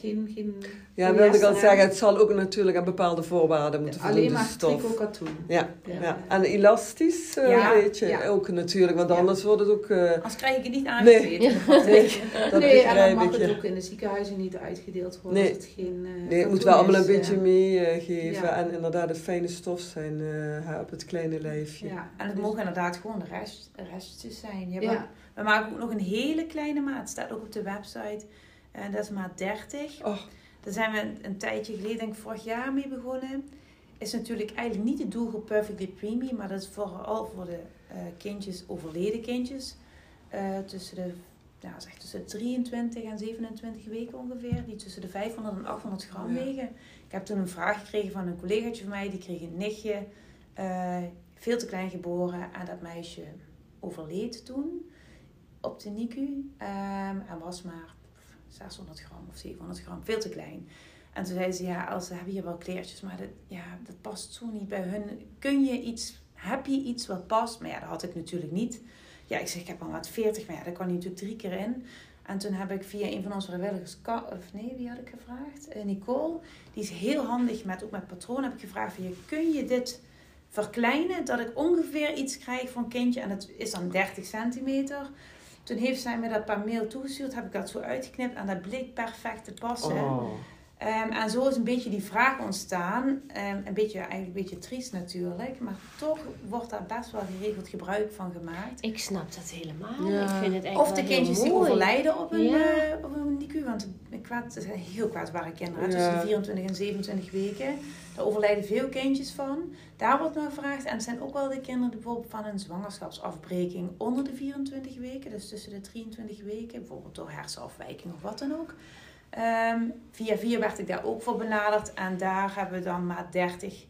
geen, geen Ja, wilde ik al zeggen, het zal ook natuurlijk aan bepaalde voorwaarden moeten voldoen, Alleen de maar stof. tricot katoen. Ja, Ja. ja. En elastisch eh, Ja, weet je ja. ook natuurlijk, want Ja. anders wordt het ook... eh, Anders krijg ik het niet Nee. aangezeten. <laughs> <laughs> nee, dat nee, en dan mag het ook in de ziekenhuizen niet uitgedeeld worden Nee. als het geen eh, Nee, het moet wel allemaal een beetje meegeven. ja. En inderdaad, een fijne stof zijn eh, op het kleine lijfje. Ja, En het dus- mogen inderdaad gewoon de rest, restjes zijn. Je Ja. ook- we maken ook nog een hele kleine maat. Staat ook op de website. En dat is maat 30. Oh. Daar zijn we een, een tijdje geleden, denk ik vorig jaar mee begonnen. Is natuurlijk eigenlijk niet de doelgroep Perfectly Preemie. Maar dat is vooral voor de eh, kindjes, overleden kindjes. eh, tussen de ja, zeg tussen 23 en 27 weken ongeveer. Die tussen de 500 en 800 gram Ja. wegen. Ik heb toen een vraag gekregen van een collegaatje van mij. Die kreeg een nichtje. eh, veel te klein geboren. En dat meisje overleed toen op de NICU. ehm, en was maar 600 gram of 700 gram. Veel te klein. En toen zei ze, ja, als, ze hebben hier wel kleertjes, maar dat, ja, dat past zo niet bij hun. Kun je iets, heb je iets wat past? Maar ja, dat had ik natuurlijk niet. Ja, ik zeg, ik heb al wat 40, maar ja, daar kan je natuurlijk drie keer in. En toen heb ik via een van onze vrijwilligers, of nee, wie had ik gevraagd? Eh, Nicole. Die is heel handig met, ook met patroon. Heb ik gevraagd, van, kun je dit verkleinen? Dat ik ongeveer iets krijg voor een kindje. En dat is dan 30 centimeter. Toen heeft zij me dat per mail toegestuurd. Heb ik dat zo uitgeknipt. En dat bleek perfect te passen. Oh. Ehm, en zo is een beetje die vraag ontstaan. Ehm, een beetje, eigenlijk een beetje triest natuurlijk. Maar toch wordt daar best wel geregeld gebruik van gemaakt. Ik snap dat helemaal. Ja. Ik vind het echt Of de wel heel kindjes die overlijden op een, Ja. eh, op een NICU. Want kwaad, het zijn heel kwetsbare kinderen. Ja. Tussen de 24 en 27 weken. Daar overlijden veel kindjes van. Daar wordt naar gevraagd. En het zijn ook wel de kinderen bijvoorbeeld van een zwangerschapsafbreking onder de 24 weken. Dus tussen de 23 weken. Bijvoorbeeld door hersenafwijking of wat dan ook. Ehm, via via werd ik daar ook voor benaderd. En daar hebben we dan maat 30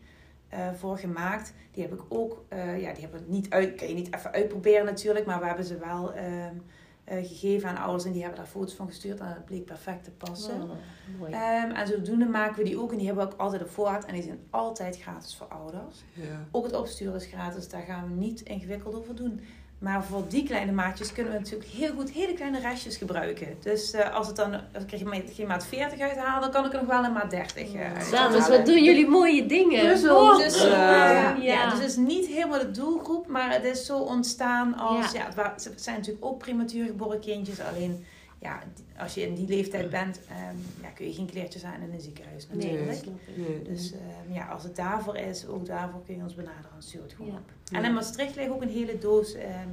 eh, voor gemaakt. Die heb ik ook, eh, ja, die hebben niet uit, kan je niet even uitproberen natuurlijk. Maar we hebben ze wel ehm, eh, gegeven aan ouders. En die hebben daar foto's van gestuurd. En het bleek perfect te passen. Oh, mooi. Ehm, en zodoende maken we die ook. En die hebben we ook altijd op voorraad. En die zijn altijd gratis voor ouders. Ja. Ook het opsturen is gratis. Daar gaan we niet ingewikkeld over doen. Maar voor die kleine maatjes kunnen we natuurlijk heel goed hele kleine restjes gebruiken. Dus eh, als, het dan, als ik er geen- maat 40 uithaal, dan kan ik er nog wel een maat 30 uh, Dames, wat doen jullie mooie dingen. Oh, Dus, Ja. Niet helemaal de doelgroep, maar het is zo ontstaan als... Ja. Ja. het zijn natuurlijk ook prematuur geboren kindjes, alleen ja, als je in die leeftijd bent, ehm, ja, kun je geen kleertjes aan in een ziekenhuis Nee, natuurlijk. Nee. Dus ehm, ja, als het daarvoor is, ook daarvoor kun je ons benaderen en stuur het gewoon Ja. op. En in Maastricht ligt ook een hele doos ehm,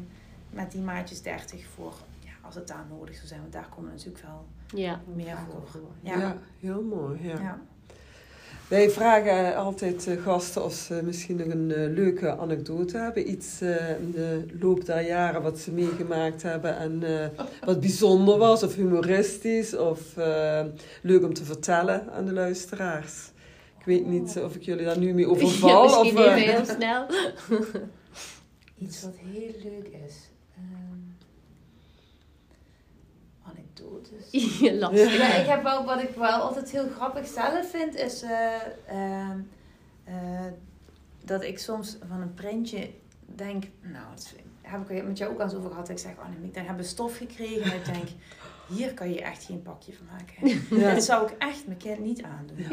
met die maatjes 30 voor, ja, als het daar nodig zou zijn, want daar komen natuurlijk wel Ja. meer voor. Ja. Ja, heel mooi. Ja. Ja. Wij vragen altijd eh, gasten of ze misschien nog een eh, leuke anekdote hebben. Iets eh, in de loop der jaren wat ze meegemaakt hebben en eh, wat bijzonder was of humoristisch of eh, leuk om te vertellen aan de luisteraars. Ik weet niet of ik jullie daar nu mee <laughs> Ja, overval. misschien of, even heel snel. <laughs> Iets wat heel leuk is. Anekdotes. <laughs> Ja, lastig. Ja, ik heb wel, wat ik wel altijd heel grappig zelf vind, is eh, ehm, eh, dat ik soms van een printje denk, nou, dat heb ik met jou ook al eens over gehad. Ik zeg, oh nee, dan hebben we stof gekregen en ik denk, hier kan je echt geen pakje van maken. ja. <laughs> Dat zou ik echt mijn kind niet aandoen.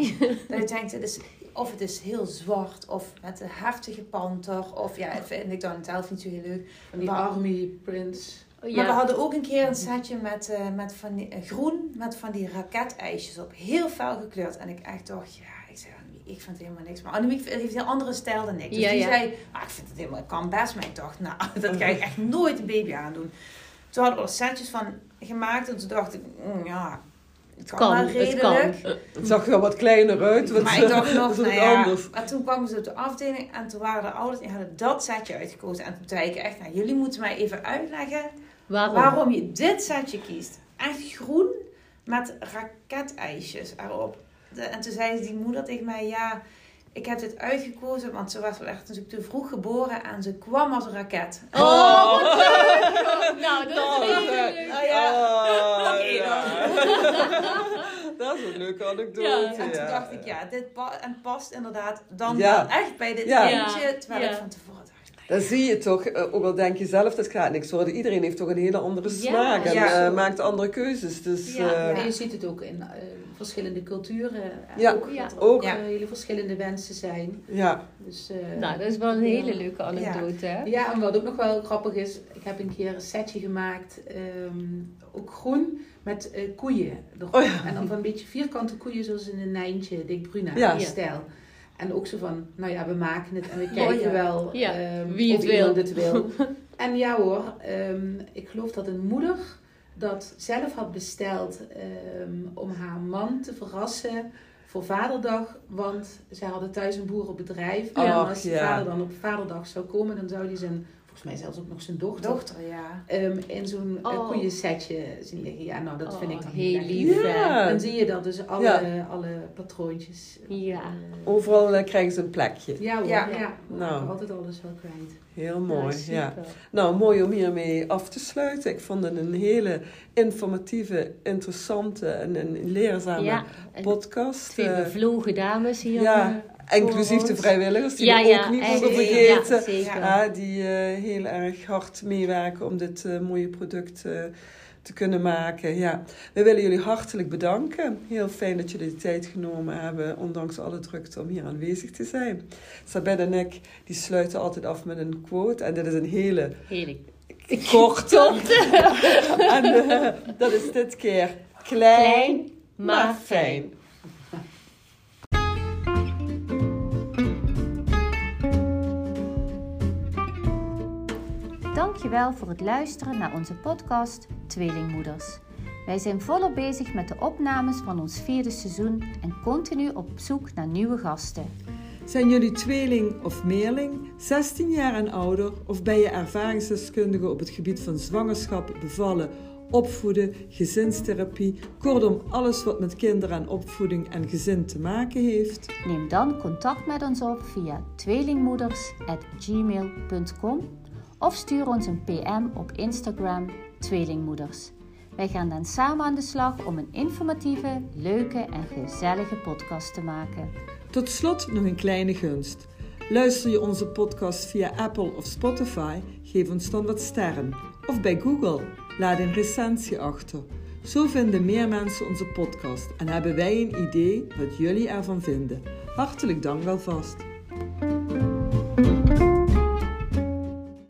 Dat ik denk, het is, of het is heel zwart, of met een heftige panter, of ja, vind ik dan zelf niet zo heel leuk. Van die Maar- army prints. Oh, Maar we hadden ook een keer een setje met, eh, met van die, eh, groen met van die raketijsjes op. Heel fel gekleurd. En ik echt dacht, ja, ik zei, ik vind het helemaal niks. Maar Annemiek heeft een heel andere stijl dan ik. Dus Ja, die ja. zei, ah, ik vind het helemaal, kan best. Maar ik dacht, nou, <laughs> dat ga ik echt nooit een baby aandoen. Toen hadden we er setjes van gemaakt. En toen dacht ik, mm, ja, het kan, wel het redelijk. kan. Het zag er wat kleiner uit. Wat, Maar ik dacht <laughs> nog, nou ja. anders. Maar toen kwamen ze op de afdeling en toen waren de ouders die hadden dat setje uitgekozen. En toen zei ik echt, nou, jullie moeten mij even uitleggen Waarom? waarom je dit setje kiest. Echt groen met raketijsjes erop. De- en toen zei die moeder tegen mij, ja, ik heb dit uitgekozen, want ze was werd natuurlijk te vroeg geboren en ze kwam als een raket. Oh, nou, dat Oh, is leuk. Oh, ja. Oh, <laughs> ja. <laughs> dat is een leuke anekdote. Ja, En toen dacht ik, ja, dit pa- en past inderdaad dan Ja. wel echt bij dit Ja. Terwijl Ja. ik van tevoren dacht, Dan zie je toch, eh, ook al denk je zelf dat gaat niks worden, iedereen heeft toch een hele andere Ja. smaak en Ja. eh, maakt andere keuzes. Dus Ja. eh, En je ziet het ook in eh, verschillende culturen. En Ja, ook ja. dat er ook. hele verschillende wensen zijn. ja. Dus, eh, Nou, dat is wel een hele leuke anekdote, hè? Ja, en wat ook nog wel grappig is, ik heb een keer een setje gemaakt, ehm, ook groen, met eh, koeien erop. Oh ja. En dan van een beetje vierkante koeien, zoals in een Nijntje, Dick Bruna Ja. stijl. En ook zo van, nou ja, we maken het en we Oh, <laughs> kijken ja. wel Ja, ehm, wie het of iemand wil. het wil. <laughs> en ja hoor, ehm, ik geloof dat een moeder dat zelf had besteld ehm, om haar man te verrassen voor vaderdag. Want zij hadden thuis een boerenbedrijf. En als ja. vader dan op vaderdag zou komen, dan zou hij zijn, volgens mij zelfs ook nog zijn dochter, dochter, ja. ehm, in zo'n eh, Oh. koeiensetje zien liggen. Ja, nou dat vind ik Oh, dan heel lief, Ja. Dan zie je dat dus alle, Ja. alle patroontjes. Ja. eh, Overal eh, krijgen ze een plekje. ja hoor, Ja. ja. Nou. altijd alles wel kwijt. Heel mooi, Ja, ja. super. Nou, mooi om hiermee af te sluiten. Ik vond het een hele informatieve, interessante en een leerzame Ja, podcast. twee bevlogen dames hier. ja, inclusief de vrijwilligers, die ja, we ja, ook niet en- mogen vergeten. Ja, zeker. Ja, die eh, heel erg hard meewerken om dit eh, mooie product eh, te kunnen maken. Ja. We willen jullie hartelijk bedanken. Heel fijn dat jullie de tijd genomen hebben, ondanks alle drukte, om hier aanwezig te zijn. Sabine en ik die sluiten altijd af met een quote. En dit is een hele Heerlijk. <laughs> korte. en eh, dat is dit keer klein, Klein, maar maar fijn. Dankjewel voor het luisteren naar onze podcast Tweelingmoeders. Wij zijn volop bezig met de opnames van ons vierde seizoen en continu op zoek naar nieuwe gasten. Zijn jullie tweeling of meerling, 16 jaar en ouder of ben je ervaringsdeskundige op het gebied van zwangerschap, bevallen, opvoeden, gezinstherapie, kortom alles wat met kinderen en opvoeding en gezin te maken heeft? Neem dan contact met ons op via tweelingmoeders.gmail.com of stuur ons een PM op Instagram Tweelingmoeders. Wij gaan dan samen aan de slag om een informatieve, leuke en gezellige podcast te maken. Tot slot nog een kleine gunst. Luister je onze podcast via Apple of Spotify, geef ons dan wat sterren. Of bij Google, laat een recensie achter. Zo vinden meer mensen onze podcast en hebben wij een idee wat jullie ervan vinden. Hartelijk dank wel vast.